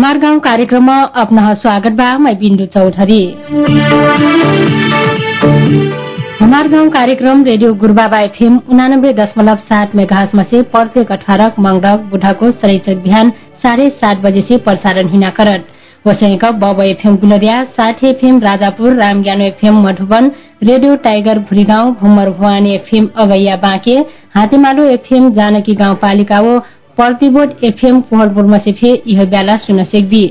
हमार गाउँ कार्यक्रममा अपना स्वागत बा मैं बिन्दु चौधरी। हमार गाउँ कार्यक्रम रेडियो गुरुबाबा एफएम उनानब्बे दशमलव सात मेघासमा से प्रत्येक अठारह मंगड़क बुढ़ाको शनिचर बिहान साढे सात बजे से प्रसारण हिना करत वसैक बब एफएम गुलरिया साठी FM Rajapur रामज्ञानो FM Madhuban radio tiger Bhurigaun भुमर Bhuvani FM अगैया बाँके हातेमालो एफएम जानकी गाउँपालिका वो प्रतिबोध एफएम कोहरपुरमा से फे यह बेला सुन सेक्दी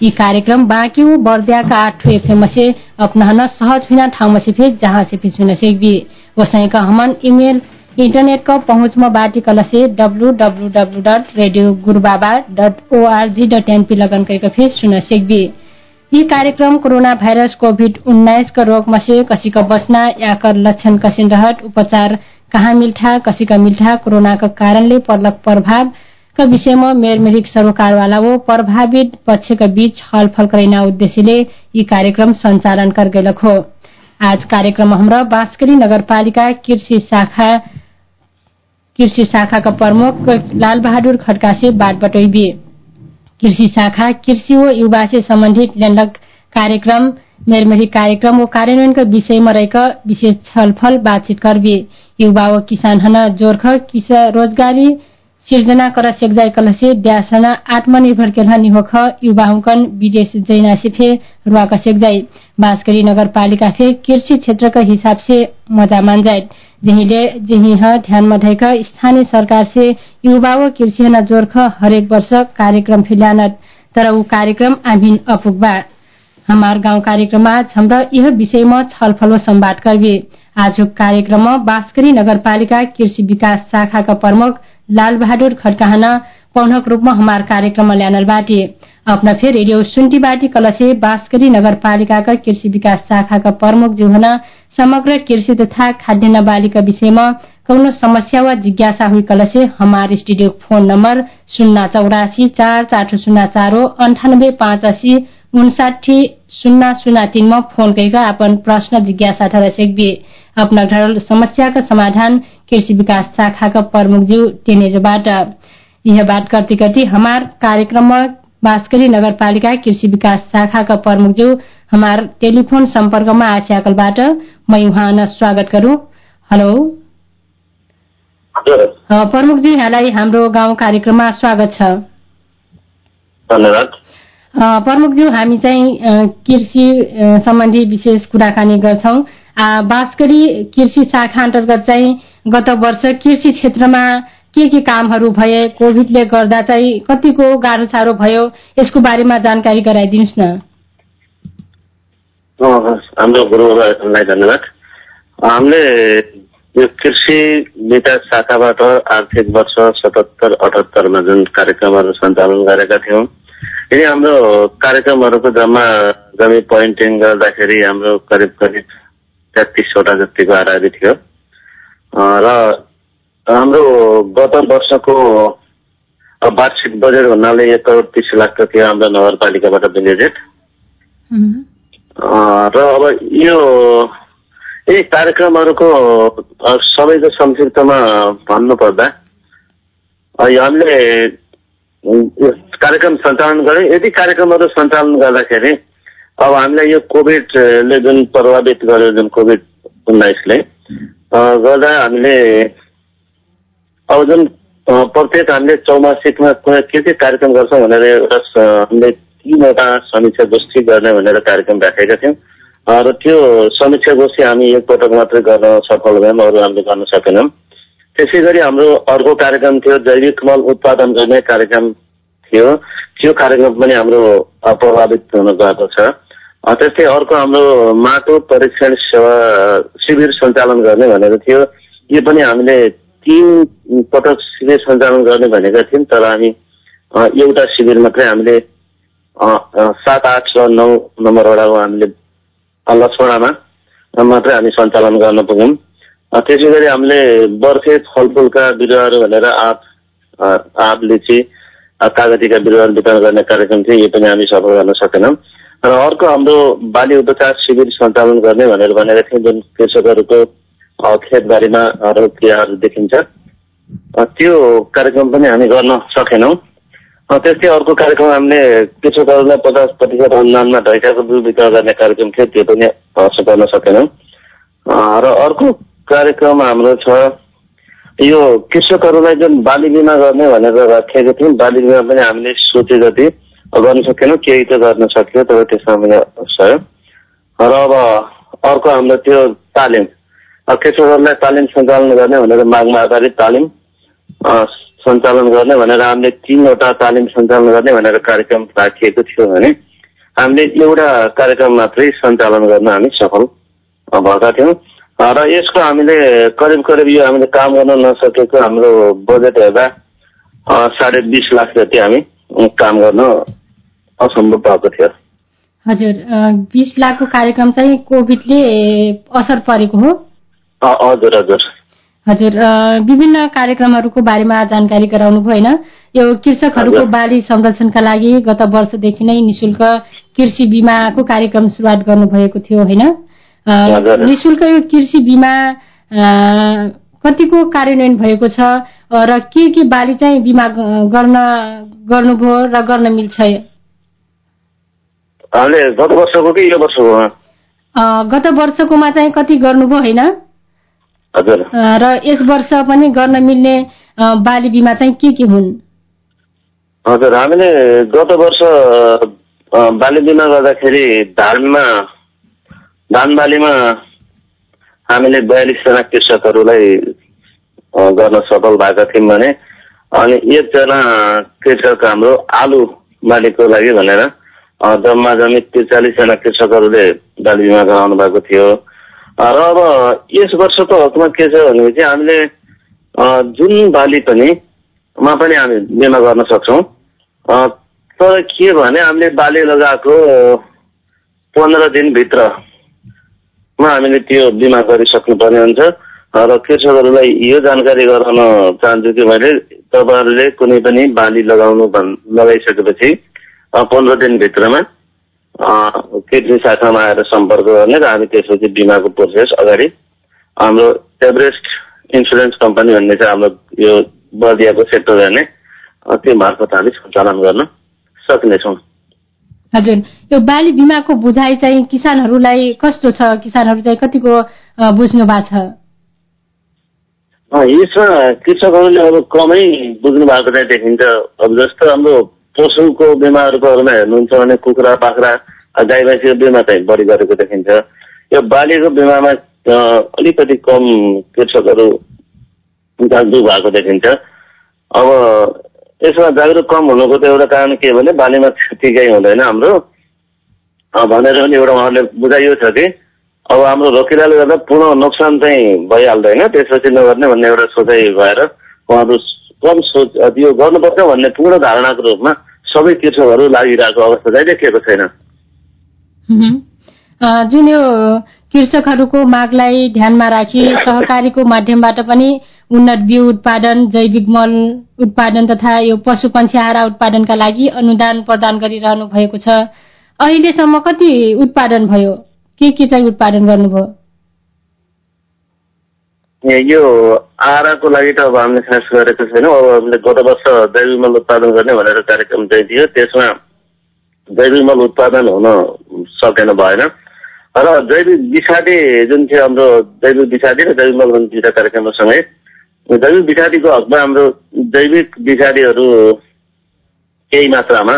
यी कार्यक्रम बाँकी वो बर्दियाका आठो एफएम से अपनाहन सहज हुना ठाउँमा से फे जहाँ से फे सुन सेक्दी वसैका हमन इमेल इंटरनेट का पहुंचमा बाटी कलसे W W W dot radio Gurubaba dot ORG dot NP लगन करके फिर सुन सेक्दी यी कार्यक्रम कोरोना भाइरस कोभिड उन्नाइस का रोगमा से कसी का बसना या कर लक्षण कसिन रहत उपचार कहाँ मिल्ठा कसी का मिल्ठा कोरोना का कारणले पर्लक प्रभाव का विषयमा मेरमेरिक सरोकारवाला वो प्रभावित पक्षका बीच छलफल करैना उद्देश्यले यी कार्यक्रम सञ्चालन कर गैलक हो। आज कार्यक्रम हाम्रो बाँसकरी नगरपालिका कृषि शाखा कृषि शाखाका प्रमुख लाल बहादुर खड्का से बात बटैबी कृषि शाखा कृषि व युवा से सम्बन्धित ल्याण्डक कार्यक्रम मेरमेरी कार्यक्रम व कार्यान्वयनका विषयमा रहेका विशेष छलफल बातचीत करबी युवा व किसान हन जोर्ख रोजगारी सिर्जना कर सेक्जाई कलसे द्यासना आत्मनिर्भर केल्हा निहोख युवा हुकन विदेश जैना से फे रुवाका सेक्जाई बाँसकरी नगरपालिका फे कृषि क्षेत्रका हिसाब से मजा मान जाए जहिले जही ध्यानमा धैका स्थानीय सरकार से युवा व कृषि जोर्ख हरेक वर्ष कार्यक्रम फिल्यानत तर ऊ कार्यक्रम आमिन अपुगबा हमार गाउँ कार्यक्रम आज हमरा यह विषयमा छलफल व संवाद करबे आज कार्यक्रममा बाँसकरी नगरपालिका कृषि विकास शाखाका प्रमुख लाल बहादुर खड्काहना पौनक रूपमा हमार कार्यक्रममा ल्यानल बाटे। अपना फेर रेडियो सुन्टी बाटी कलसे बाँसकरी नगरपालिकाका कृषि विकास शाखाका प्रमुख जुहना समग्र कृषि तथा खाद्यान्न बालीका विषयमा कौनो समस्या वा जिज्ञासा हुई कलसे हमार स्टूडियो फोन नम्बर शून्य चौरासी चार चार शून्य चार अन्ठानब्बे पाँच अस्सी उन्साठी शून्य शून्य तीनमा फोन करिका अपन प्रश्न जिज्ञासा ठहर घरल समस्याका समाधान कृषि विकास शाखाका प्रमुखज्यू टेनेजबाट यह बात करती करती हमार कार्यक्रममा बाँसकरी नगरपालिका कृषि विकास शाखाका प्रमुखज्यू हमार टेलिफोन सम्पर्कमा आस्याकलबाट मैं उहाँ स्वागत गरू हेलो। प्रमुखजी यहाँलाई हाम्रो गाउँ कार्यक्रममा स्वागत छ। धन्यवाद। प्रमुखज्यू हामी चाहिँ कृषि सम्बन्धी विशेष कुराकानी गर्छौँ। बाँसकरी कृषि शाखा अन्तर्गत चाहिँ गत वर्ष कृषि क्षेत्रमा के के कामहरू भए कोभिडले गर्दा चाहिँ कतिको गाह्रो साह्रो भयो यसको बारेमा जानकारी गराइदिनुहोस् न। हाम्रो गुरुलाई धन्यवाद। हामीले यो कृषि विकास शाखाबाट आर्थिक वर्ष सतहत्तर अठहत्तरमा जुन कार्यक्रमहरू सञ्चालन गरेका थियौँ यदि हाम्रो कार्यक्रमहरूको जम्मा जम्मी पोइन्टिङ गर्दाखेरि हाम्रो करिब करिब तेत्तिसवटा जतिको आराधी थियो र हाम्रो गत वर्षको वार्षिक बजेट भन्नाले एक करोड तिस लाखको थियो हाम्रो नगरपालिकाबाट बजेट र अब यो यी कार्यक्रमहरूको सबैको संक्षिप्तमा भन्नुपर्दा हामीले कार्यक्रम सञ्चालन गऱ्यौँ। यदि कार्यक्रमहरू सञ्चालन गर्दाखेरि अब हामीलाई यो कोभिडले जुन प्रभावित गर्यो जुन कोभिड उन्नाइसले गर्दा हामीले अब जुन प्रत्येक हामीले चौमासिकमा कुनै के के कार्यक्रम गर्छौँ भनेर एउटा हामीले तिनवटा समीक्षा गोष्ठी गर्ने भनेर कार्यक्रम राखेका थियौँ। र त्यो समीक्षा गोष्ठी हामी एकपटक मात्रै गर्न सफल भयौँ अरू हामीले गर्न सकेनौँ। त्यसै गरी हाम्रो अर्को कार्यक्रम थियो जैविक मल उत्पादन गर्ने कार्यक्रम थियो। त्यो कार्यक्रम पनि हाम्रो प्रभावित हुन गएको छ। त्यस्तै अर्को हाम्रो माटो परीक्षण सेवा शिविर सञ्चालन गर्ने भनेको थियो। यो पनि हामीले तिन पटक शिविर सञ्चालन गर्ने भनेका थियौँ तर हामी एउटा शिविर मात्रै हामीले सात आठ र नौ नम्बरवटा हामीले लक्ष्मणामा मात्रै हामी सञ्चालन गर्न पुग्यौँ। त्यसै गरी हामीले बर्खे फलफुलका बिरुवाहरू भनेर आँप आँप लिची कागतीका बिरुवाहरू वितरण गर्ने कार्यक्रम थियो। यो पनि हामी सफल गर्न सकेनौँ। र अर्को हाम्रो बाली उपचार शिविर सञ्चालन गर्ने भनेर भनेका थियौँ जुन कृषकहरूको खेतबारीमा रोग क्रियाहरू देखिन्छ। त्यो कार्यक्रम पनि हामी गर्न सकेनौँ। त्यस्तै अर्को कार्यक्रम हामीले कृषकहरूलाई पचास प्रतिशत अनुदानमा ढैकाको बिउ वितरण गर्ने कार्यक्रम थियो त्यो पनि गर्न सकेनौँ। र अर्को कार्यक्रम हाम्रो छ यो कृषकहरूलाई जुन बाली बिमा गर्ने भनेर राखेको थियौँ बाली बिमा पनि हामीले सोचे जति गर्न सकेनौँ केही त गर्न सक्यो तर त्यसमा पनि सयो र अब अर्को हाम्रो त्यो तालिम। अ, कृषकहरूलाई तालिम सञ्चालन गर्ने भनेर मागमा आधारित तालिम सञ्चालन गर्ने भनेर हामीले तिनवटा तालिम सञ्चालन गर्ने भनेर कार्यक्रम राखिएको थियो भने हामीले एउटा कार्यक्रम मात्रै सञ्चालन गर्न हामी सफल भएका थियौँ। र यसको हामीले करिब करिब यो हामीले काम गर्न नसकेको हाम्रो बजेट हेर्दा साढे बिस लाख जति हामी काम गर्न असम्भव भएको थियो। हजुर बिस लाखको कार्यक्रम चाहिँ कोभिडले असर परेको हो। हजुर हजुर। हजुर विभिन्न कार्यक्रमहरूको बारेमा जानकारी गराउनु भयो होइन यो कृषकहरूको। बाली संरक्षणका लागि गत वर्षदेखि नै निशुल्क कृषि बिमाको कार्यक्रम सुरुवात गर्नुभएको थियो होइन। निशुल्क यो कृषि बिमा कतिको कार्यान्वयन भएको छ र के के बाली चाहिँ बिमा गर्न गर्नुभयो र गर्न मिल्छ? गत वर्षको कि यो वर्षको? गत वर्षकोमा चाहिँ कति गर्नुभयो होइन? हजुर। र यस वर्ष पनि गर्न मिल्ने बाली बिमा चाहिँ के के हुन्? हजुर हामीले गत वर्ष बाली बिमा गर्दाखेरि धानमा धान बालीमा हामीले बयालिसजना कृषकहरूलाई गर्न सफल भएका थियौँ भने अनि एकजना कृषक हाम्रो आलु बालीको लागि भनेर जम्मा जम्मी त्रिचालिसजना कृषकहरूले बाली बिमा गराउनु भएको थियो। र अब यस वर्षको हकमा के छ भनेपछि हामीले अ, जुन बाली पनि मा पनि हामी बिमा गर्न सक्छौँ। तर के भने हामीले बाली लगाएको पन्ध्र दिनभित्रमा हामीले त्यो बिमा गरिसक्नुपर्ने हुन्छ। र कृषकहरूलाई यो जानकारी गराउन चाहन्छु कि मैले तपाईँहरूले कुनै पनि बाली लगाउनु भन् लगाइसकेपछि पन्ध्र दिनभित्रमा कृषि शाखामा आएर सम्पर्क गर्ने र हामी त्यसपछि बिमाको प्रोसेस अगाडि हाम्रो एभरेस्ट इन्सुरेन्स कम्पनी भन्ने चाहिँ हाम्रो यो बर्दियाको सेक्टर अ, त्यो मार्फत हामी सञ्चालन गर्न सक्नेछौँ। हजुर यो बाली बिमाको बुझाइ चाहिँ किसानहरूलाई कस्तो छ? किसानहरू चाहिँ कतिको बुझ्नु भएको छ? यसमा कृषकहरूले अब कमै बुझ्नु भएको चाहिँ देखिन्छ। अब जस्तो हाम्रो पशुको बिमाहरूकोहरूमा हेर्नुहुन्छ भने कुखुरा बाख्रा गाई भैँसीको बिमा चाहिँ बढी गरेको देखिन्छ। यो बालीको बिमामा अलिकति कम कृषकहरू जागरुक भएको देखिन्छ। अब यसमा जागरुक कम हुनुको त एउटा कारण के भने बालीमा केही हुँदैन हाम्रो। भनेर पनि एउटा उहाँले बुझाइयो छ कि अब हाम्रो रोकिँदाले गर्दा पूर्ण नोक्सान चाहिँ भइहाल्दैन। त्यसपछि नगर्ने भन्ने एउटा सोचाइ भएर उहाँहरू कम सोच यो गर्नुपर्छ भन्ने पूर्ण धारणाको रूपमा सबै कृषकहरू लागिरहेको अवस्था चाहिँ देखिएको छैन। जुन यो कृषकहरूको मागलाई ध्यानमा राखी सहकारीको माध्यमबाट पनि उन्नत बिउ उत्पादन जैविक मल उत्पादन तथा यो पशु पंक्षी आहारा उत्पादनका लागि अनुदान प्रदान गरिरहनु भएको छ। अहिलेसम्म कति उत्पादन भयो? के के चाहिँ उत्पादन गर्नुभयो? यो आहाराको लागि त अब हामीले खास गरेको छैनौँ। अब हामीले गत वर्ष जैविक मल उत्पादन गर्ने भनेर कार्यक्रम चाहिँ थियो त्यसमा जैविक मल उत्पादन हुन सकेन भएन। र जैविक विषादी जुन थियो हाम्रो जैविक विषादी र जैविक मल दुईवटा कार्यक्रमसँगै जैविक विषादीको हकमा हाम्रो जैविक विषादीहरू केही मात्रामा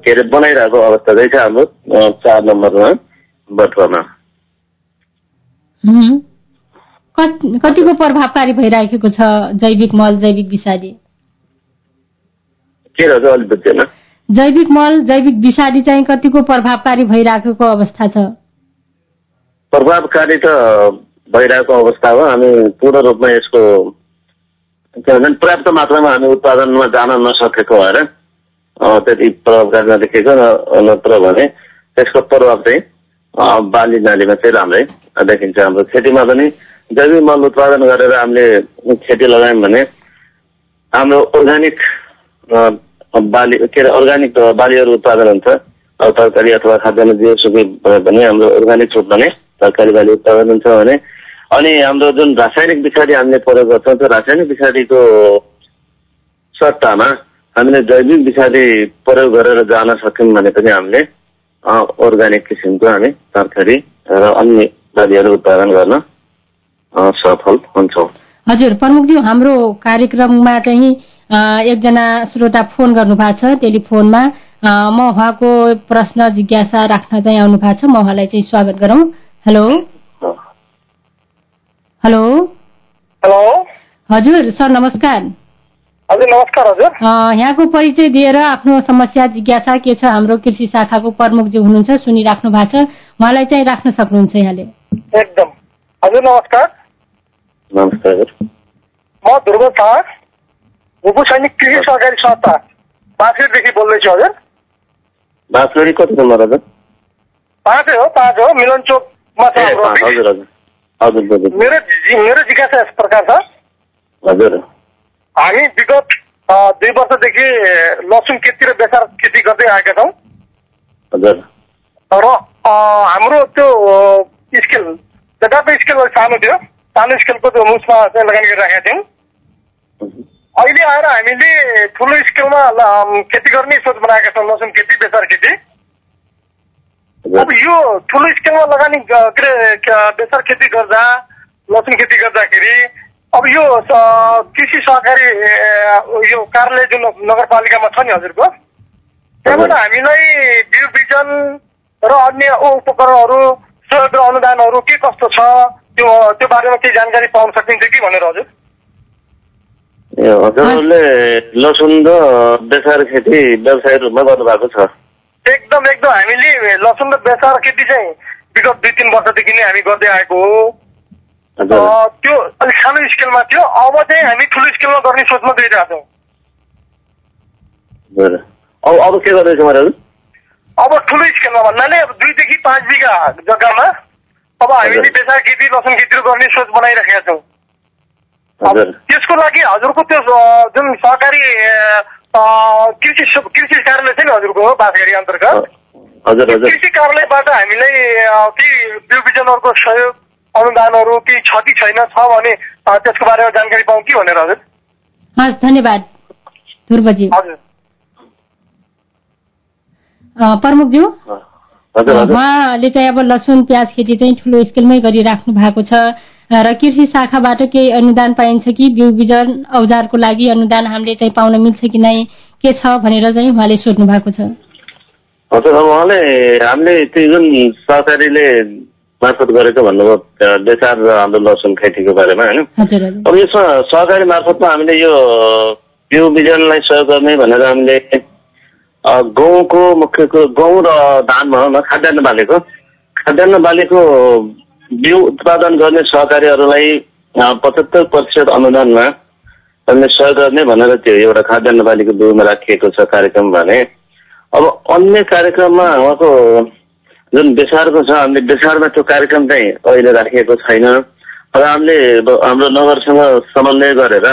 के अरे बनाइरहेको अवस्था चाहिँ छ हाम्रो चार नम्बरमा बटुवामा। कतिको प्रभावकारी भइराखेको छ जैविक मल जैविक विषादी? जैविक मल जैविक विषादी चाहिँ कतिको प्रभावकारी भइराखेको अवस्था छ? प्रभावकारी त भइरहेको अवस्था हो। हामी पूर्ण रूपमा यसको के भन्छ पर्याप्त मात्रामा हामी उत्पादनमा जान नसकेको भएर त्यति प्रभावकारी नदेखिएको न- नत्र भने त्यसको प्रभाव चाहिँ बाली नालीमा चाहिँ राम्रै देखिन्छ। हाम्रो खेतीमा पनि जैविक मल उत्पादन गरेर हामीले खेती लगायौँ भने हाम्रो अर्ग्यानिक बाली के अरे अर्ग्यानिक बालीहरू उत्पादन हुन्छ। तरकारी अथवा खाद्यान्न जेसुकै भए पनि हाम्रो अर्ग्यानिक रूपमा नै तरकारी बाली उत्पादन हुन्छ भने। अनि हाम्रो जुन रासायनिक विषादी हामीले प्रयोग गर्छौँ त्यो रासायनिक विषादीको सट्टामा हामीले जैविक विषादी प्रयोग गरेर जान सक्यौँ भने पनि हामीले अर्ग्यानिक किसिमको हामी तरकारी र अन्य बालीहरू उत्पादन गर्न सफल हुन्छौँ। हजुर प्रमुखज्यू हाम्रो कार्यक्रममा चाहिँ एकजना श्रोता फोन गर्नु भएको छ टेलिफोनमा। म उहाँको प्रश्न जिज्ञासा राख्न चाहिँ आउनु भएको छ म उहाँलाई चाहिँ स्वागत गरौँ। हेलो। हेलो। हेलो। हजुर सर नमस्कार। नमस्कार हजुर। यहाँको परिचय दिएर आफ्नो समस्या जिज्ञासा के छ हाम्रो कृषि शाखाको प्रमुखज्यू हुनुहुन्छ सुनिराख्नु भएको छ। उहाँलाई चाहिँ राख्न सक्नुहुन्छ यहाँले। एकदम। हजुर नमस्कार। नमस्कार। हजुर म ध्रुव शाह भूपू सैनिक कृषि सहकारी संस्था बाँसगढीदेखि बोल्दैछु हजुर। बाँसगढी कति नम्बर हजुर पाँचै हो पाँच हो मिलन चोकमा छ। हजुर हजुर। मेरो जि- मेरो जिज्ञासा यस प्रकार छ। हजुर। हामी विगत दुई वर्षदेखि लसुन खेती र बेसार खेती गर्दै आएका छौँ। हजुर। र हाम्रो त्यो स्केल जग्गाको स्केल अलिक सानो थियो सानो स्केलको त्यो मुसमा चाहिँ लगानी गरिराखेका थियौँ। अहिले आएर हामीले ठुलो स्केलमा खेती गर्ने सोच बनाएका छौँ लसुन खेती बेसार खेती। अब यो ठुलो स्केलमा लगानी के अरे बेसार खेती गर्दा लसुन खेती गर्दाखेरि अब यो कृषि सहकारी यो कार्यालय जुन नगरपालिकामा छ नि हजुरको त्यहाँबाट हामीलाई बिउ बिजन र अन्य उपकरणहरू सहयोग र अनुदानहरू के कस्तो छ त्यो त्यो बारेमा केही जानकारी पाउन सकिन्छ कि भनेर हजुर? ए हजुरहरूले लसुन र बेसार खेती व्यवसाय रूपमा गर्नुभएको छ। एकदम एकदम हामीले लसुन र बेसार खेती चाहिँ विगत दुई तिन वर्षदेखि नै हामी गर्दै आएको हो। त्यो अलिक सानो स्केलमा थियो। अब चाहिँ हामी ठुलो स्केलमा गर्ने सोचमा गइरहेको छौँ। अब अब के गर्दैछ अब ठुलो स्केलमा भन्नाले अब दुईदेखि पाँच बिघा जग्गामा अब हामीले। बेसार खेती लसुन खेती गर्ने सोच बनाइराखेका छौँ। त्यसको लागि हजुरको त्यो जुन सहकारी कृषि कृषि कार्यालय छ नि हजुरको बाँसगढी अन्तर्गत। कृषि कार्यालयबाट हामीलाई केही बिउ बिजनहरूको सहयोग अनुदानहरू केही छ कि छैन छ भने त्यसको बारेमा जानकारी पाउँ कि भनेर हजुर? हस् धन्यवाद। ध्रुवजी। हजुर। अ, प्रमुखज्यू? हजुर हजुर। उहाँले चाहिँ अब लसुन प्याज खेती चाहिँ ठुलो स्केलमै गरिराख्नु भएको छ। र कृषि शाखाबाट केही अनुदान पाइन्छ कि बिउ बिजन औजारको लागि अनुदान हामीले चाहिँ पाउन मिल्छ कि नै के छ भनेर चाहिँ उहाँले सोध्नु भएको छ। हजुर अब उहाँले हामीले त्यो जुन सहकारीले मार्फत गरेको भन्नुभयो अ, बेसार र हाम्रो लसुन खेतीको बारेमा होइन अब यसमा सहकारी मार्फतमा हामीले यो बिउ बिजनलाई सहयोग गर्ने भनेर हामीले गहुँको मुख्य कुरो गहुँ र धान भनौँ न खाद्यान्न बालीको खाद्यान्न बालीको बिउ उत्पादन गर्ने सहकारीहरूलाई पचहत्तर प्रतिशत अनुदानमा हामीले सहयोग गर्ने भनेर त्यो एउटा खाद्यान्न बालीको बिउमा राखिएको छ कार्यक्रम भने। अब अन्य कार्यक्रममा उहाँको जुन बेसारको छ हामीले बेसारमा त्यो कार्यक्रम चाहिँ अहिले राखिएको छैन। र हामीले हाम्रो नगरसँग समन्वय गरेर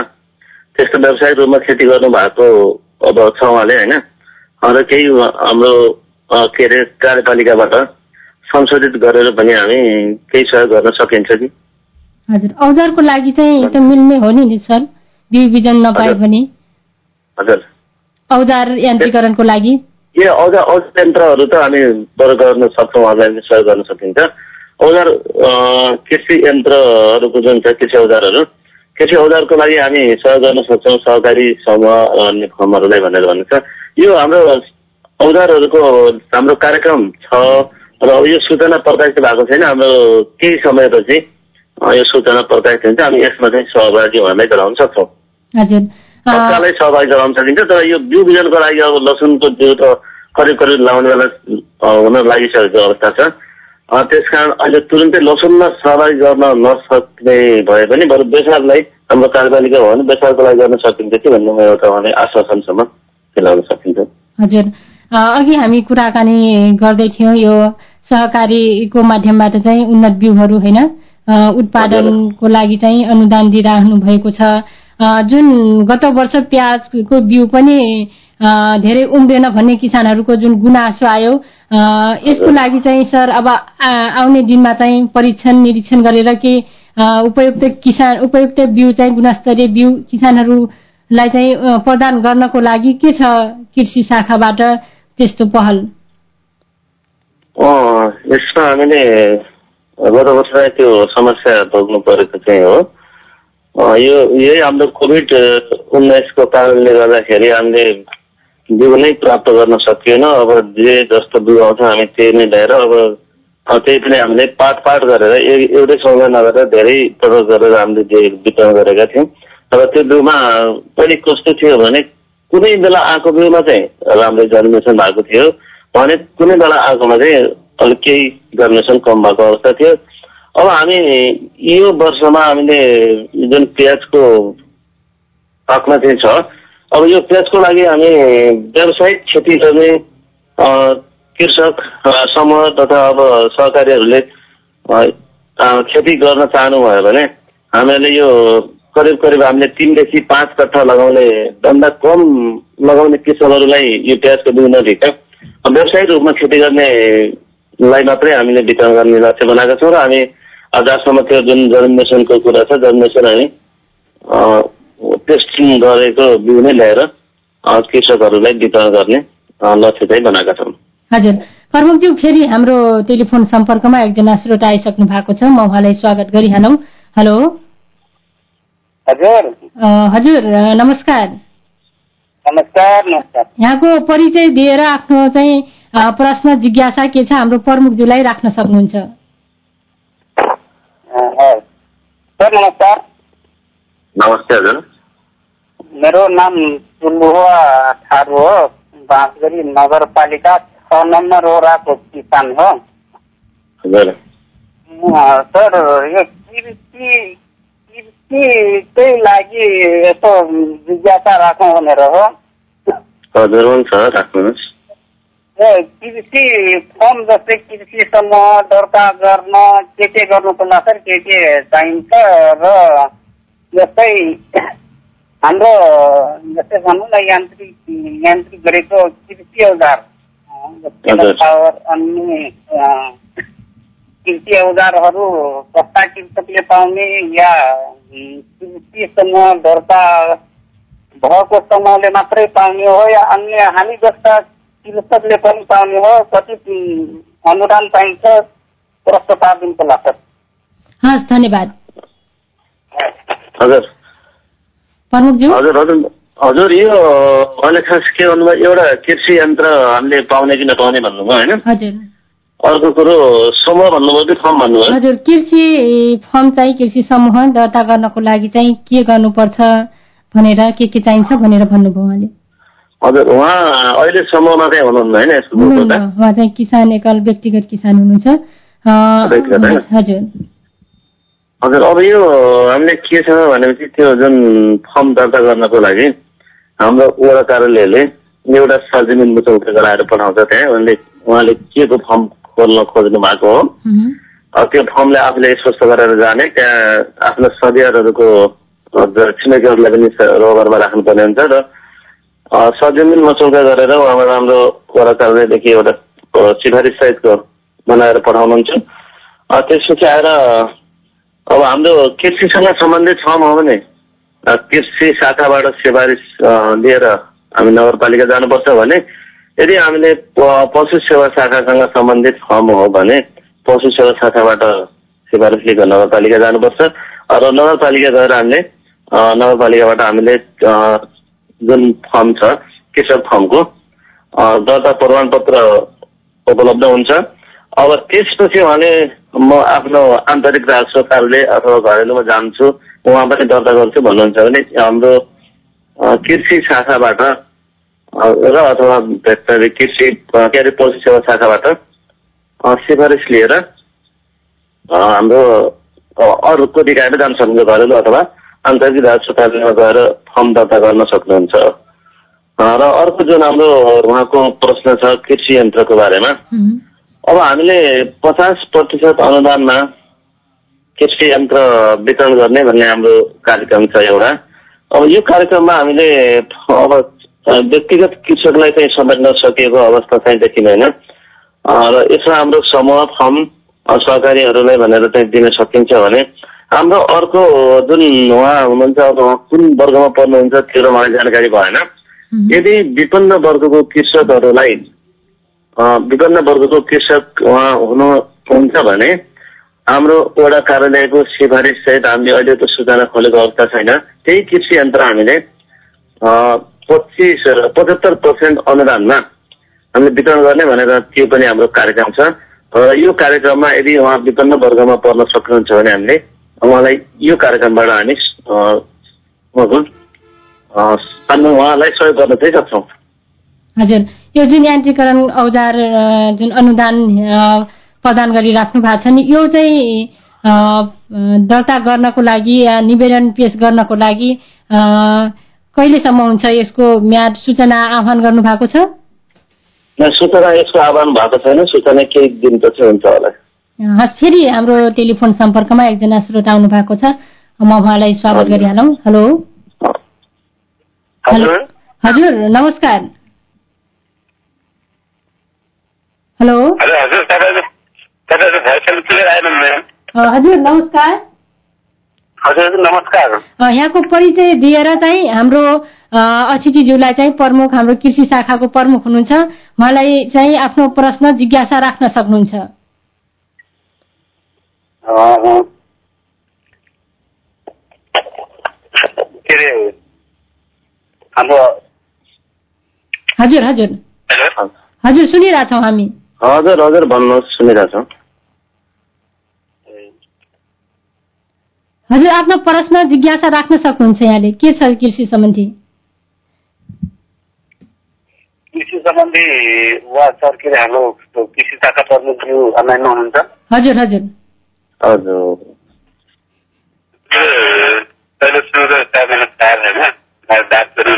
त्यस्तो व्यावसायिक रूपमा खेती गर्नु भएको अब छ उहाँले होइन? र केही हाम्रो के अरे कार्यपालिकाबाट संशोधित गरेर पनि हामी केही सहयोग गर्न सकिन्छ कि? हजुर औजारको लागि चाहिँ त मिल्ने हो नि सर? बिउ बिजन नपाए। पनि? हजुर। औजार यान्त्रिकरणको लागि? यो औजार यन्त्रहरू त हामी बरु गर्न सक्छौँ उहाँलाई सहयोग गर्न सकिन्छ। औजार कृषि यन्त्रहरूको जुन छ कृषि औजारहरू कृषि औजारको लागि हामी सहयोग गर्न सक्छौँ सहकारी समूह अन्य फर्महरूलाई भनेर भन्नुहुन्छ यो हाम्रो औजारहरूको हाम्रो कार्यक्रम छ र यो सूचना प्रकाशित भएको छैन। हाम्रो केही समयपछि यो सूचना प्रकाशित हुन्छ। हामी यसमा चाहिँ सहभागी उहाँलाई गराउन सक्छौँ। हजुर। तत्कालै सहभागी गराउन सकिन्छ तर यो बिउ बिजनको लागि अब लसुनको बिउ त करिब करिब लाउने बेला हुन लागिसकेको अवस्था छ। त्यस कारण अहिले तुरुन्तै लसुनमा सहभागी गर्न नसक्ने भए पनि बरु बेसारलाई हाम्रो कार्यपालिका हो भने बेसारको लागि गर्न सकिन्छ कि भन्ने म एउटा उहाँलाई आश्वासनसम्म दिलाउन सकिन्छ। हजुर। अघि हामी कुराकानी गर्दै थियौँ यो सहकारीको माध्यमबाट चाहिँ उन्नत बिउहरू होइन? उत्पादनको लागि चाहिँ अनुदान दिइराख्नु भएको छ। जुन गत वर्ष प्याजको बिउ पनि धेरै उम्रेन भन्ने किसानहरूको जुन गुनासो आयो यसको लागि चाहिँ सर अब आउने दिनमा चाहिँ परीक्षण निरीक्षण गरेर के उपयुक्त किसान उपयुक्त बिउ चाहिँ गुणस्तरीय बिउ किसानहरू लाई चाहिँ प्रदान गर्नको लागि के छ कृषि शाखाबाट त्यस्तो पहल? यसमा हामीले गत वर्ष त्यो समस्या भोग्नु परेको चाहिँ हो। यो यही हाम्रो कोभिड उन्नाइसको कारणले गर्दाखेरि हामीले बिउ नै प्राप्त गर्न सकिएन। अब जे जस्तो बिउ आउँछ हामी त्यही नै ल्याएर अब त्यही पनि हामीले पाट पाट गरेर एउटै सँगै नगरेर धेरै प्रयोग गरेर हामीले जे वितरण गरेका थियौँ। तर त्यो बिउमा पनि कस्तो थियो भने कुनै बेला आएको बिउमा चाहिँ राम्रै जर्मिनेसन भएको थियो। भने कुनै बेला आएकोमा चाहिँ अलिक केही जर्मिनेसन कम भएको अवस्था थियो। अब हामी यो वर्षमा हामीले जुन प्याजको पाकमा चाहिँ छ अब यो प्याजको लागि हामी व्यावसायिक खेती गर्ने कृषक समूह तथा अब सहकारीहरूले खेती गर्न चाहनुभयो भने हामीले यो करिब करिब हामीले तिनदेखि पाँच कट्ठा लगाउने भन्दा कम लगाउने कृषकहरूलाई यो प्याजको बिउ नदिएर व्यावसायिक रूपमा खेती गर्नेलाई मात्रै हामीले वितरण गर्ने लक्ष्य बनाएका छौँ र हामी अ, जहाँसम्म त्यो जुन जर्मिनेसनको कुरा छ जर्मिनेसन हामी अ, टेस्टिङ गरेको बिउ नै ल्याएर कृषकहरूलाई वितरण गर्ने लक्ष्य चाहिँ बनाएका छौँ। हजुर। प्रमुखज्यू फेरि हाम्रो टेलिफोन सम्पर्कमा एकजना श्रोता आइसक्नु भएको छ। म उहाँलाई स्वागत गरिहालौँ। हेलो। हजुर। अ, हजुर नमस्कार। नमस्कार नमस्कार। यहाँको परिचय दिएर आफ्नो चाहिँ प्रश्न जिज्ञासा के छ हाम्रो प्रमुखज्यूलाई राख्न सक्नुहुन्छ? नमस्कार नमस्ते हजुर मेरो नाम चुल्लुवा थारू हो बाँसगढी नगरपालिका छ नम्बर वडाको किसान हो सर यो कृषि कृषिकै लागि यसो जिज्ञासा राखौँ भनेर हो हजुर हुन्छ राख्नुहोस् कृषि फर्म जस्तै कृषि समूह दर्ता गर्न के के गर्नु पर्ला सर के के चाहिन्छ र जस्तै हाम्रो जस्तै भनौँ न यान्त्रिक यान्त्रिक गरेको कृषि औजार। पावर अन्य कृषि औजारहरू कस्ता कृषकले पाउने या अँ, कृषि समूह दर्ता भएको समूहले मात्रै पाउने हो या अन्य हामी जस्ता कृषकले पनि पाउने हो कति अनुदान पाइन्छ प्रश्न पारिदिनु लाग्छ हस् धन्यवाद। हजुर। प्रमुखज्यू? हजुर हजुर हजुर यो अहिले खास के भन्नुभयो एउटा कृषि यन्त्र हामीले पाउने कि नपाउने भन्नुभयो होइन? हजुर। अर्को कुरो समूह भन्नुभयो कि फर्म भन्नुभयो? हजुर कृषि फर्म चाहिँ कृषि समूह दर्ता गर्नको लागि चाहिँ के गर्नुपर्छ भनेर के के चाहिन्छ भनेर भन्नुभयो उहाँले। हजुर उहाँ अहिले समूहमा चाहिँ हुनुहुन्न होइन? उहाँ चाहिँ किसान एकल व्यक्तिगत किसान हुनुहुन्छ? हजुर। हजुर अब यो हामीले के छ भनेपछि त्यो जुन फर्म दर्ता गर्नको लागि हाम्रो वडा कार्यालयले एउटा सार्वजनिक मुचौका गराएर पठाउँछ त्यहाँ। उहाँले उहाँले के को फर्म खोल्न खोज्नु भएको हो? त्यो फर्मले आफूले स्पष्ट गरेर जाने त्यहाँ आफ्नो सदस्यहरूको अ, छिमेकीहरूलाई पनि रोगरमा राख्नुपर्ने हुन्छ र सजमिन मचौका गरेर उहाँबाट हाम्रो वडा कार्यालयदेखि एउटा सिफारिस सहितको बनाएर पठाउनुहुन्छ। त्यसपछि आएर अब हाम्रो कृषिसँग सम्बन्धित फर्म हो भने कृषि शाखाबाट सिफारिस लिएर हामी नगरपालिका जानुपर्छ भने यदि हामीले पशु सेवा शाखासँग सम्बन्धित फर्म हो भने पशु सेवा शाखाबाट सिफारिस लिएर नगरपालिका जानुपर्छ। र नगरपालिका गएर हामीले नगरपालिकाबाट हामीले जुन फर्म छ कृषक फर्मको दर्ता प्रमाणपत्र उपलब्ध हुन्छ। अब त्यसपछि उहाँले म आफ्नो आन्तरिक राजस्व कार्यालय अथवा घरेलुमा जान्छु उहाँ पनि दर्ता गर्छु भन्नुहुन्छ भने हाम्रो कृषि शाखाबाट र अथवा भेटनरी कृषि के अरे पशु सेवा शाखाबाट सिफारिस लिएर हाम्रो अरूको निकायमा जान सक्नुहुन्छ घरेलु अथवा आन्तरिक कार्यालयमा गएर फर्म दर्ता गर्न सक्नुहुन्छ। र अर्को जुन हाम्रो उहाँको प्रश्न छ कृषि यन्त्रको बारेमा अब हामीले पचास प्रतिशत अनुदानमा कृषि यन्त्र वितरण गर्ने भन्ने हाम्रो कार्यक्रम छ एउटा। अब यो कार्यक्रममा हामीले अब व्यक्तिगत कृषकलाई चाहिँ समेट्न सकिएको अवस्था चाहिँ देखिँदैन। र यसमा हाम्रो समूह फर्म सहकारीहरूलाई भनेर चाहिँ दिन सकिन्छ भने हाम्रो अर्को जुन उहाँ हुनुहुन्छ अब कुन वर्गमा पर्नुहुन्छ त्यो त मलाई जानकारी भएन। यदि विपन्न वर्गको कृषकहरूलाई विपन्न वर्गको कृषक उहाँ हुनुहुन्छ भने हाम्रो वडा कार्यालयको सिफारिस सहित हामीले अहिले त सूचना खोलेको अवस्था छैन। त्यही कृषि यन्त्र हामीले पच्चिस पचहत्तर पर्सेन्ट अनुदानमा हामीले वितरण गर्ने भनेर त्यो पनि हाम्रो कार्यक्रम छ। र यो कार्यक्रममा यदि उहाँ विपन्न वर्गमा पर्न सक्नुहुन्छ भने हामीले उहाँलाई यो कार्यक्रमबाट हामी उहाँलाई सहयोग गर्न चाहिँ सक्छौँ हजुर। यो जुन यान्त्रिकरण औजार जुन अनुदान प्रदान गरिराख्नु भएको छ नि यो चाहिँ दर्ता गर्नको लागि या निवेदन पेश गर्नको लागि कहिलेसम्म हुन्छ यसको म्याद सूचना आह्वान गर्नु भएको छ सूचना यसको आह्वान भएको छैन। सूचना केही दिनपछि हुन्छ होला। हस् फेरि हाम्रो टेलिफोन सम्पर्कमा एकजना श्रोता आउनु भएको छ। म उहाँलाई स्वागत। गरिहालौँ। हेलो। हजुर। हजुर नमस्कार। हेलो। हजुर नमस्कार। हजुर नमस्कार। यहाँको परिचय दिएर चाहिँ हाम्रो अतिथिज्यूलाई चाहिँ प्रमुख हाम्रो कृषि शाखाको प्रमुख हुनुहुन्छ। उहाँलाई चाहिँ आफ्नो प्रश्न जिज्ञासा राख्न सक्नुहुन्छ। के अरे हाम्रो हजुर हजुर। हेलो। हजुर सुनिरहेछौँ हामी। हजुर हजुर भन्नुहोस् सुनिरहेछौँ। हजुर आफ्नो प्रश्न जिज्ञासा राख्न सक्नुहुन्छ यहाँले। के छ कृषि सम्बन्धी? कृषि सम्बन्धी वा सर के अरे हाम्रो कृषि शाखा प्रमुखज्यू अनलाइनमा हुनुहुन्छ? हजुर हजुर। हजुर पहिले सुरु चारजना चार होइन डाक्टरी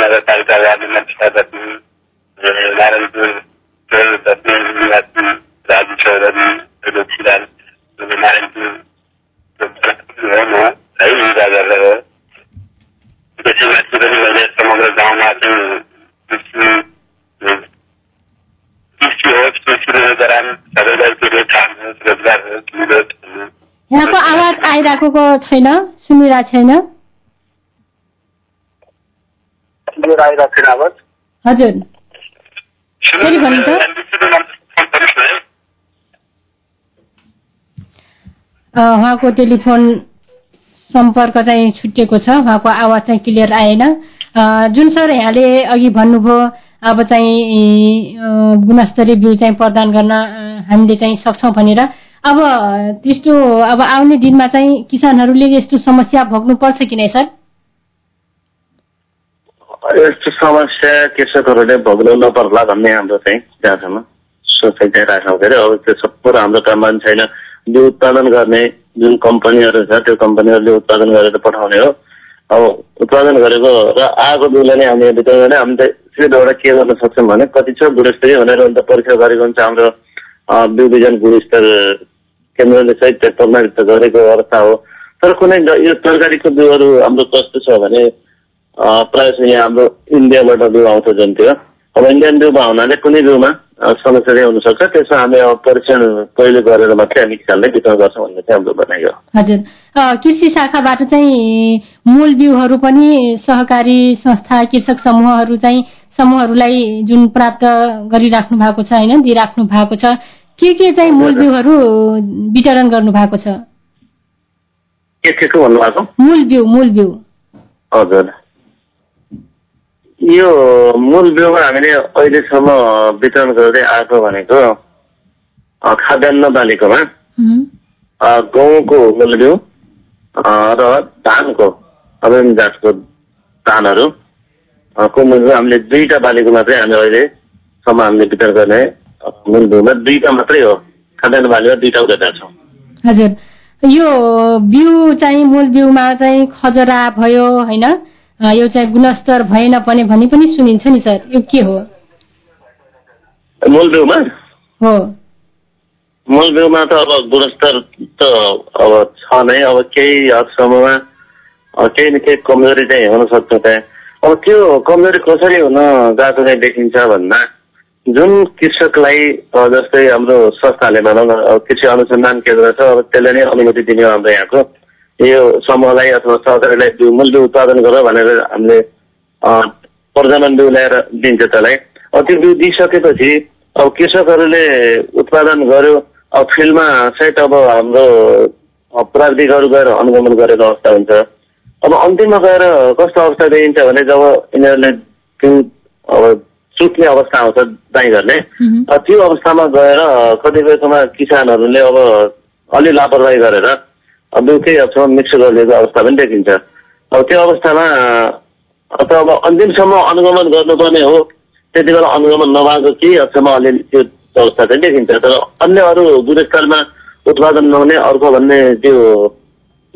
यहाँको आवाज आइरहेको छैन? सुनिरहेको छैन? हजुर। फेरि भन्नु त? उहाँको टेलिफोन सम्पर्क चाहिँ छुटिएको छ। उहाँको आवाज चाहिँ क्लियर आएन। जुन सर यहाँले अघि भन्नुभयो अब चाहिँ गुणस्तरीय बिउ चाहिँ प्रदान गर्न हामीले चाहिँ सक्छौँ भनेर। अब त्यस्तो अब आउने दिनमा चाहिँ किसानहरूले यस्तो समस्या भोग्नुपर्छ कि नै सर? यस्तो समस्या कृषकहरूले भोग्नु नपर्ला भन्ने हाम्रो चाहिँ जहाँसम्म सोचाइ चाहिँ राख्छौँ के अरे अब त्यो सब हाम्रो काममा पनि छैन। जो उत्पादन गर्ने जुन कम्पनीहरू छ त्यो कम्पनीहरूले उत्पादन गरेर पठाउने हो। अब उत्पादन गरेको र आएको बिउलाई नै हामीले वितरण गर्ने हामीले सिधैबाट के गर्न सक्छौँ भने कति छ गुणस्तरीय भनेर अन्त परीक्षा गरेको हुन्छ हाम्रो बिजन गुणस्तर केन्द्रले सहित प्रमाणित गरेको अवस्था हो। तर कुनै यो तरकारीको बिउहरू हाम्रो कस्तो छ भने प्रायः यहाँ हाम्रो इन्डियाबाट बिउ आउँछ जुन त्यो। अब इन्डियन बिउमा हुनाले कुनै बिउमा समस्या चाहिँ हुनसक्छ त्यसमा हामी अब परीक्षण पहिले गरेर मात्रै हामी किसानलाई वितरण गर्छौँ भन्ने चाहिँ हाम्रो भनाइ हो। हजुर। कृषि शाखाबाट चाहिँ मूल बिउहरू पनि सहकारी संस्था कृषक समूहहरू चाहिँ समूहहरूलाई जुन प्राप्त गरिराख्नु भएको छ होइन दिइराख्नु भएको छ। के के चाहिँ मूल बिउहरू वितरण गर्नु भएको छ? के के को भन्नुभएको? मूल बिउ मूल बिउ हजुर। यो मूल बिउमा हामीले अहिलेसम्म वितरण गर्दै आएको भनेको खाद्यान्न बालीकोमा गहुँको मूल बिउ र धानको अभिन्न जातको धानहरू को मूल बिउ हामीले दुईटा बालीको मात्रै हामी अहिलेसम्म हामीले वितरण गर्ने अ, मूल बिउमा दुईटा मात्रै हो। खाद्यान्न बालीमा दुईटा उठाएका छौँ। हजुर। यो बिउ चाहिँ मूल बिउमा चाहिँ खजरा भयो होइन? यो चाहिँ गुणस्तर भएन भने भनी पनि सुनिन्छ नि सर। यो के हो? मूल बिउमा हो। मूल बिउमा त अब गुणस्तर त अब छ नै। अब केही हदसम्ममा केही न केही कमजोरी चाहिँ हुनसक्छ त्यहाँ। अब त्यो कमजोरी कसरी हुन गएको चाहिँ देखिन्छ भन्दा जुन कृषकलाई जस्तै हाम्रो संस्थाले भनौँ न कृषि अनुसन्धान केन्द्र छ अब त्यसले नै अनुमति दिने हो हाम्रो यहाँको। यो समूहलाई अथवा सहकारीलाई बिउ मूल बिउ उत्पादन गर भनेर हामीले प्रजनन बिउ ल्याएर दिन्छ त्यसलाई। अब त्यो बिउ दिइसकेपछि अब कृषकहरूले उत्पादन गर्यो अब फिल्डमा सायद अब हाम्रो प्राविधिकहरू गएर अनुगमन गरेको अवस्था हुन्छ। अब अन्तिममा गएर कस्तो अवस्था देखिन्छ भने जब यिनीहरूले त्यो अब चुक्ने अवस्था आउँछ दाइँ गर्ने त्यो अवस्थामा गएर कतिपयकोमा किसानहरूले अब अलि लापरवाही गरेर केही हदसम्म मिक्स गरिदिएको अवस्था पनि देखिन्छ। अब त्यो अवस्थामा अथवा अब अन्तिमसम्म अनुगमन गर्नुपर्ने हो त्यति बेला अनुगमन नभएको केही हदसम्म अलिअलि त्यो अवस्था चाहिँ देखिन्छ। तर अन्य अरू गुणस्तरमा उत्पादन नहुने अर्को भन्ने त्यो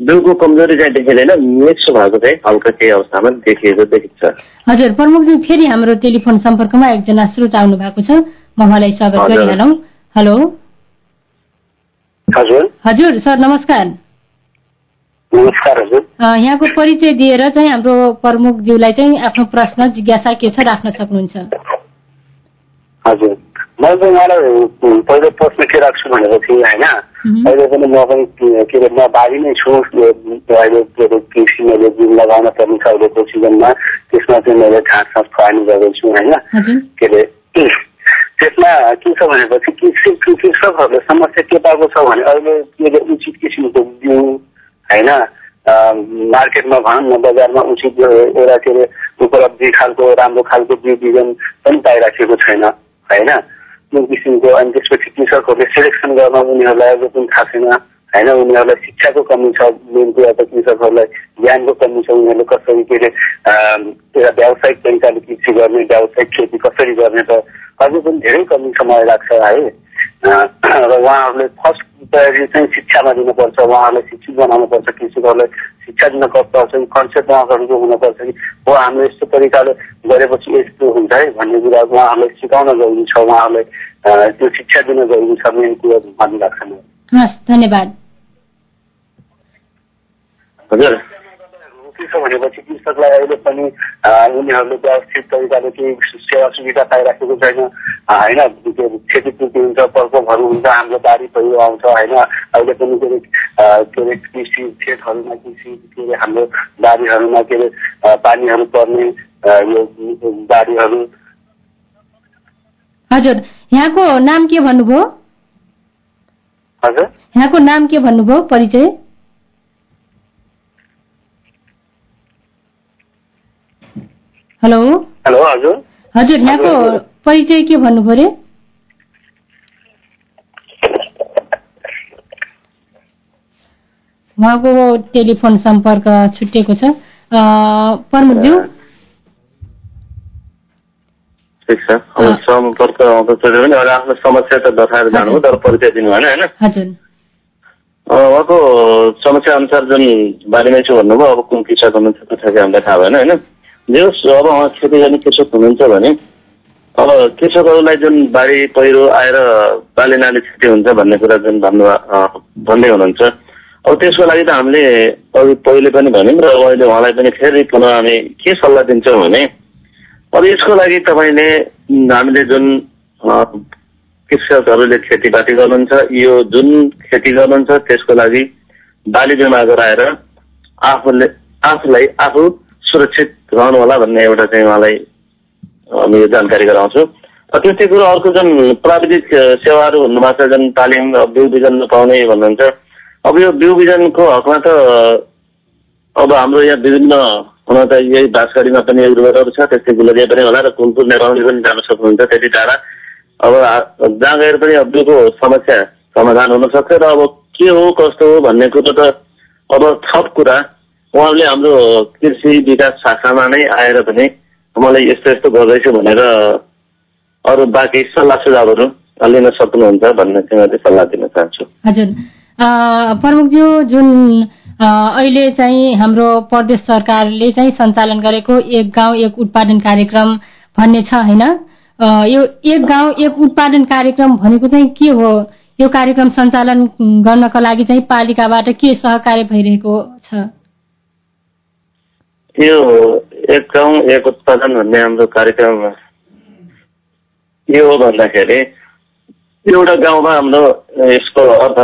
बिउको कमजोरी चाहिँ देखिँदैन मिक्स भएको चाहिँ हल्का केही अवस्थामा देखिएको देखिन्छ। हजुर प्रमुखज्यू फेरि हाम्रो टेलिफोन सम्पर्कमा एकजना श्रोता आउनु भएको छ। म उहाँलाई स्वागत। गरिहालौँ। हेलो। हजुर। हजुर सर नमस्कार। नमस्कार हजुर। यहाँको परिचय दिएर चाहिँ हाम्रो प्रमुखज्यूलाई चाहिँ आफ्नो प्रश्न जिज्ञासा के छ राख्न सक्नुहुन्छ? हजुर। मैले चाहिँ उहाँलाई पहिलो प्रश्न के राख्छु भनेको थिएँ होइन। अहिले पनि म पनि के अरे म बारी नै छु। अहिले के अरे कृषि मैले जुन लगाउन पर्ने छ अहिलेको सिजनमा। त्यसमा चाहिँ मैले घाँस सास खुवाउने गर्दैछु होइन? के अरे त्यसमा के छ भनेपछि कृषि कृषकहरूले समस्या के पाएको छ भने अहिले के अरे उचित किसिमको बिउ होइन? मार्केटमा भनौँ न बजारमा उचित एउटा के अरे उपलब्धि खालको राम्रो खालको बिउ बिजन पनि पाइराखेको छैन होइन? जुन किसिमको अनि त्यसपछि कृषकहरूले सेलेक्सन गर्न उनीहरूलाई अझै पनि थाहा छैन होइन? उनीहरूलाई शिक्षाको कमी छ मेन कुरा त कृषकहरूलाई ज्ञानको कमी छ उनीहरूले कसरी के अरे एउटा व्यावसायिक तरिकाले कृषि गर्ने व्यावसायिक खेती कसरी गर्ने त अझै पनि धेरै कमी समय लाग्छ है? र उहाँहरूले फर्स्ट प्रायोरिटी चाहिँ शिक्षामा दिनुपर्छ उहाँहरूलाई शिक्षित बनाउनुपर्छ कृषकहरूलाई शिक्षा दिन पर्छ कन्सेप्ट उहाँहरूको हुनुपर्छ कि? हो हाम्रो यस्तो तरिकाले गरेपछि यस्तो हुन्छ है भन्ने कुरा उहाँहरूलाई सिकाउन जरुरी छ उहाँहरूलाई त्यो शिक्षा दिन जरुरी छ मेन कुरा भन्ने लाग्छ मलाई हस् धन्यवाद। हजुर। के छ भनेपछि कृषकलाई अहिले पनि उनीहरूले व्यवस्थित तरिकाले केही सेवा सुविधा पाइराखेको छैन। होइन त्यो क्षतिपूर्ति हुन्छ प्रकोपहरू हुन्छ हाम्रो बारी पहिरो आउँछ होइन। अहिले पनि के अरे के अरे कृषि खेतहरूमा कृषि के अरे हाम्रो बारीहरूमा के अरे पानीहरू पर्ने यो बारीहरू हजुर यहाँको नाम के भन्नुभयो? हजुर? यहाँको नाम के भन्नुभयो? परिचय? हेलो हेलो हजुर हजुर यहाँको। परिचय के भन्नुभयो रे उहाँको टेलिफोन सम्पर्क छुटिएको छ प्रमुखज्यू ठिक छ। सम्पर्क आफ्नो समस्या त दर्शाएर जानुभयो तर परिचय दिनु भएन होइन उहाँको समस्या अनुसार जुन बारीमै छु भन्नुभयो अब कुन कृषक हुनुहुन्छ त्यो हामीलाई थाहा भएन होइन जे अब उहाँ खेती गर्ने कृषक हुनुहुन्छ भने अब कृषकहरूलाई जुन बाढी पहिरो आएर बाली नाली क्षति हुन्छ भन्ने कुरा जुन भन्नु भन्दै हुनुहुन्छ अब त्यसको लागि त हामीले अघि पहिले पनि भन्यौँ र अहिले उहाँलाई पनि फेरि पुनः हामी के सल्लाह दिन्छौँ भने अब यसको लागि तपाईँले हामीले जुन कृषकहरूले खेतीपाती गर्नुहुन्छ यो जुन खेती गर्नुहुन्छ त्यसको लागि बाली बिमा गराएर आफूले आफूलाई आफू सुरक्षित रहनु होला भन्ने एउटा चाहिँ उहाँलाई यो जानकारी गराउँछु। त्यस्तै कुरो अर्को जुन प्राविधिक सेवाहरू हुनुभएको छ जुन तालिम बिउ बिजन पाउने भन्नुहुन्छ अब यो बिउ बिजनको हकमा त अब हाम्रो यहाँ विभिन्न हुन त यही बाँसगाडीमा पनि एक रुबेरहरू छ त्यस्तै गुलरिया पनि होला र कुलपुर नेपालले पनि जान सक्नुहुन्छ त्यति टाढा। अब जहाँ गएर पनि अब बिउको समस्या समाधान हुन सक्छ र अब के हो कस्तो हो भन्ने कुरो त अब थप कुरा उहाँले हाम्रो कृषि विकास शाखामा नै आएर पनि मलाई यस्तो यस्तो गर्दैछु भनेर अरू बाँकी सल्लाह सुझावहरू लिन सक्नुहुन्छ भन्ने चाहिँ सल्लाह दिन चाहन्छु। हजुर। प्रमुखज्यू जुन अहिले चाहिँ हाम्रो प्रदेश सरकारले चाहिँ सञ्चालन गरेको एक गाउँ एक उत्पादन कार्यक्रम भन्ने छ होइन? यो एक गाउँ एक उत्पादन कार्यक्रम भनेको चाहिँ के हो? यो कार्यक्रम सञ्चालन गर्नका लागि चाहिँ पालिकाबाट के सहकार्य भइरहेको छ? यो एक गाउँ एक उत्पादन भन्ने हाम्रो कार्यक्रम के हो भन्दाखेरि एउटा गाउँमा हाम्रो यसको अर्थ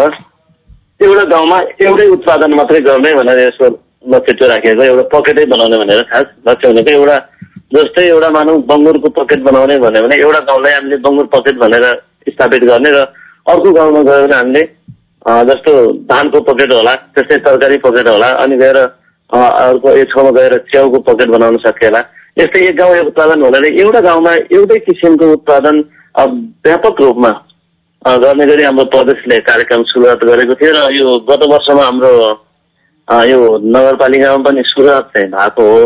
एउटा गाउँमा एउटै उत्पादन मात्रै गर्ने भनेर यसको लक्ष्य राखेको एउटा पकेटै बनाउने भनेर खास लक्ष्य भनेको एउटा जस्तै एउटा मानौँ बङ्गुरको पकेट बनाउने भन्यो भने एउटा गाउँलाई हामीले बङ्गुर पकेट भनेर स्थापित गर्ने र अर्को गाउँमा गयो भने हामीले जस्तो धानको पकेट होला त्यस्तै तरकारी पकेट होला अनि गएर अर्को एक ठाउँमा गएर च्याउको पकेट बनाउन सकिएला यस्तै एक गाउँ उत्पादन भनेर एउटा गाउँमा एउटै किसिमको उत्पादन व्यापक रूपमा गर्ने गरी हाम्रो प्रदेशले कार्यक्रम सुरुवात गरेको थियो र यो गत वर्षमा हाम्रो यो नगरपालिकामा पनि सुरुवात चाहिँ भएको हो।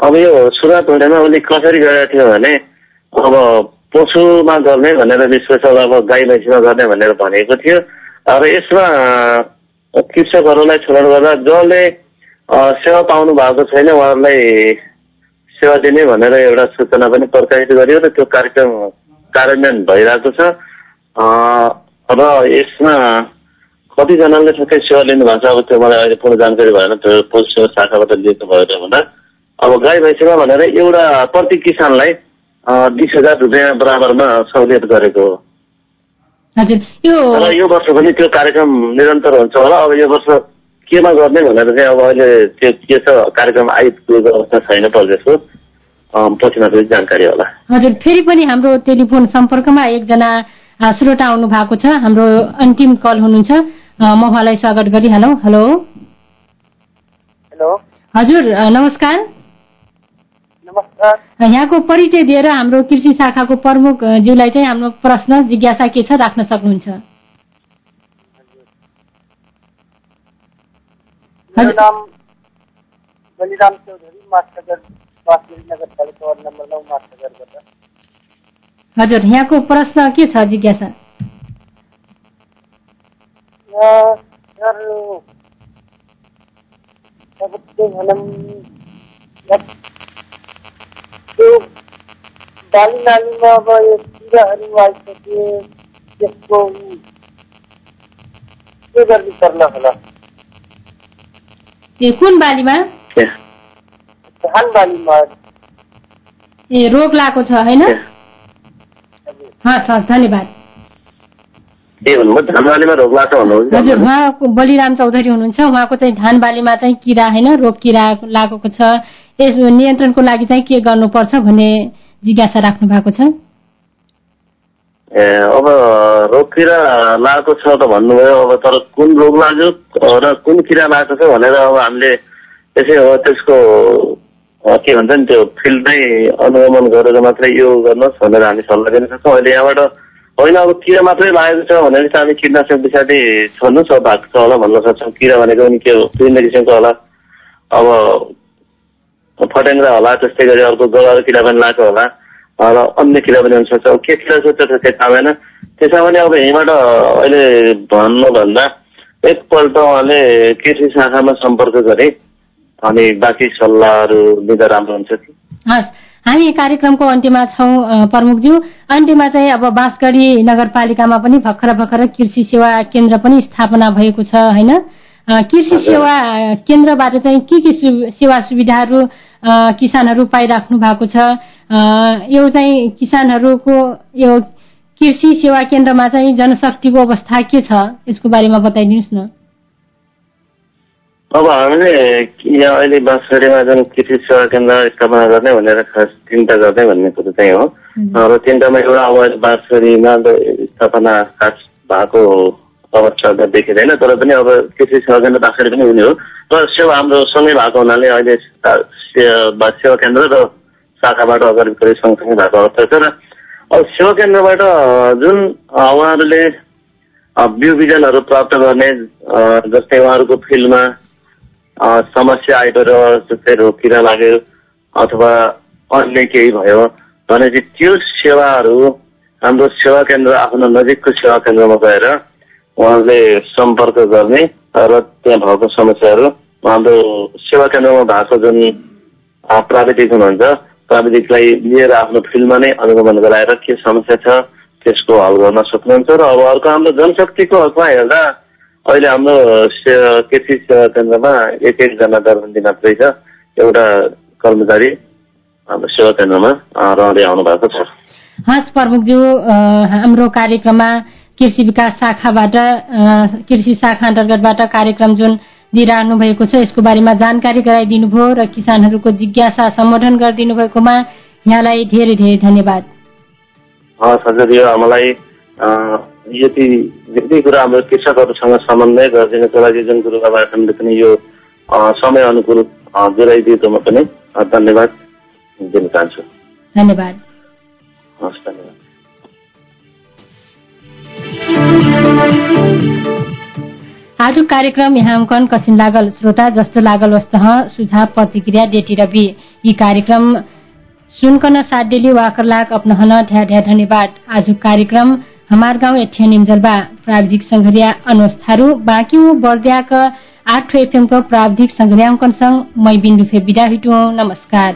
अब यो सुरुवात हुनेमा उसले कसरी गरेको थियो भने अब पशुमा गर्ने भनेर विशेष अब गाई भैँसीमा गर्ने भनेर भनेको थियो। र यसमा कृषकहरूलाई छनौट गर्दा जसले सेवा पाउनु भएको छैन उहाँहरूलाई सेवा दिने भनेर एउटा सूचना पनि प्रकाशित गरियो र त्यो कार्यक्रम कार्यान्वयन भइरहेको छ। र यसमा कतिजनाले ठ्याक्कै सेवा लिनुभएको छ अब त्यो मलाई अहिले पूर्ण जानकारी भएन त्यो पोस्ट सेवा शाखाबाट लिएको भयो र भन्दा। अब गाई भैँसीमा भनेर एउटा प्रति किसानलाई बिस हजार रुपियाँ बराबरमा सहुलियत गरेको हो। र यो वर्ष पनि त्यो कार्यक्रम निरन्तर हुन्छ होला। अब यो वर्ष केमा गर्ने भनेर चाहिँ अब अहिले त्यो के छ कार्यक्रम आइपुगेको अवस्था छैन प्रदेशको अँ, पछि मात्रै जानकारी होला। हजुर फेरि पनि हाम्रो टेलिफोन सम्पर्कमा एकजना श्रोता आउनु भएको छ। हाम्रो अन्तिम कल हुनुहुन्छ। म उहाँलाई स्वागत गरिहालौँ हेलो हेलो। हजुर नमस्कार। नमस्कार। यहाँको परिचय दिएर हाम्रो कृषि शाखाको प्रमुख ज्यूलाई चाहिँ हाम्रो प्रश्न जिज्ञासा के छ राख्न सक्नुहुन्छ? मेरो। नाम बलिराम चौधरी मास्टरगढ बाँसबेरी नगरपालिका वार्ड नम्बर नौ मास्टरगढबाट हजुर यहाँको प्रश्न के छ जिज्ञासा सर त्यो बाली नालीमा अब यो किराहरू आइसके त्यसको के गर्नु पर्ला होला ए कुन बालीमा? क्या धान बालीमा। ए रोग लागेको छ होइन? हस् हस् धन्यवाद। हजुर उहाँको बलिराम चौधरी हुनुहुन्छ। उहाँको चाहिँ धान बालीमा चाहिँ किरा होइन? रोग किरा लागेको छ। यस नियन्त्रणको लागि चाहिँ के गर्नुपर्छ भन्ने जिज्ञासा राख्नु भएको छ? ए अब रोग किरा लागेको छ त भन्नुभयो अब तर कुन रोग लाग्यो र कुन किरा लागेको छ भनेर अब हामीले त्यसै हो त्यसको के भन्छ नि त्यो फिल्डमै अनुगमन गरेर मात्रै यो गर्नुहोस् भनेर हामी सल्लाह दिन सक्छौँ। अहिले यहाँबाट होइन अब किरा मात्रै लागेको छ भने चाहिँ हामी कीटनाशक पछाडि छोड्नुहोस् अब भएको छ होला भन्न सक्छौँ। किरा भनेको पनि के विभिन्न किसिमको होला। अब फट्याङ्ग्रा होला त्यस्तै गरी अर्को गलाको किरा पनि लागेको होला। र अन्य किरा पनि हुनसक्छ अब के किरा छ त्यो ठ्याक्कै थाहा भएन। त्यसमा पनि अब यहीँबाट अहिले भन्नुभन्दा एकपल्ट उहाँले कृषि शाखामा सम्पर्क गरे अनि बाँकी सल्लाहहरू दिँदा राम्रो हुन्छ कि? हस् हामी कार्यक्रमको अन्त्यमा छौँ प्रमुखज्यू। अन्त्यमा चाहिँ अब बाँसगढी नगरपालिकामा पनि भर्खर भर्खर कृषि सेवा केन्द्र पनि स्थापना भएको छ होइन? कृषि। सेवा केन्द्रबाट चाहिँ के के सेवा सुविधाहरू किसानहरू पाइराख्नु भएको छ? यो चाहिँ किसानहरूको यो कृषि सेवा केन्द्रमा चाहिँ जनशक्तिको अवस्था के छ? यसको बारेमा बताइदिनुहोस् न। अब हामीले यहाँ अहिले बाँसगढीमा जुन कृषि सेवा केन्द्र स्थापना गर्ने भनेर खास चिन्ता गर्ने भन्ने कुरो चाहिँ हो। र चिन्तामा एउटा अब त स्थापना खास भएको अवस्था त देखिँदैन तर पनि अब कृषि सेवा केन्द्र बाँसगढी पनि हुने हो। र सेवा हाम्रो सँगै भएको हुनाले अहिले सेवा केन्द्र र शाखाबाट अगाडि करिब सँगसँगै भएको अवस्था छ र अब सेवा केन्द्रबाट जुन उहाँहरूले बिउ बिजनहरू प्राप्त गर्ने जस्तै उहाँहरूको फिल्डमा समस्या आइपऱ्यो जस्तै रोग किरा लाग्यो अथवा अन्य केही भयो भने चाहिँ त्यो सेवाहरू हाम्रो सेवा केन्द्र आफ्नो नजिकको सेवा केन्द्रमा गएर उहाँले सम्पर्क गर्ने र त्यहाँ भएको समस्याहरू हाम्रो सेवा केन्द्रमा भएको जुन प्राविधिक हुनुहुन्छ प्राविधिकलाई लिएर आफ्नो फिल्डमा नै अनुगमन गराएर के समस्या छ त्यसको हल गर्न सक्नुहुन्छ र अब अर्को हाम्रो जनशक्तिको हकमा हेर्दा अहिले हाम्रो कृषि सेवा केन्द्रमा एक एकजना दरबन्दी मात्रै छ एउटा कर्मचारी हाम्रो सेवा केन्द्रमा रहँदै आउनु भएको छ। हस् प्रमुखज्यू हाम्रो कार्यक्रममा कृषि विकास शाखाबाट कृषि शाखा अन्तर्गतबाट कार्यक्रम जुन दिइरहनु भएको छ। यसको बारेमा जानकारी गराइदिनु भयो र किसानहरूको जिज्ञासा सम्बोधन गरिदिनु भएकोमा यहाँलाई धेरै धेरै धन्यवाद। हस् हजुर यो मलाई अ, यति यति कुरा हाम्रो कृषकहरूसँग समन्वय गरिदिनुको लागि जुन गुरुबाबा एफएमले पनि यो समय अनुकूल जुराइदिएकोमा पनि धन्यवाद दिन चाहन्छु। धन्यवाद। हस् धन्यवाद। आज कार्यक्रम यहाँ अंकन कठिन लागल श्रोता जस्तो लागल वस्तः सुझाव प्रतिक्रिया डेटी रवि यी कार्यक्रम सुनकन साथ डेली वाकर लाख अपनहन ढ्या ढ्या धन्यवाद। आज कार्यक्रम हमार गाउँ एठिया निम्जलबा प्राविधिक संघरिया अनोज थारू बाँकी बर्दियाक आठ एफएम को प्राविधिक संघरिया अंकन संग मै बिन्दु फे बिदा हिटु। नमस्कार।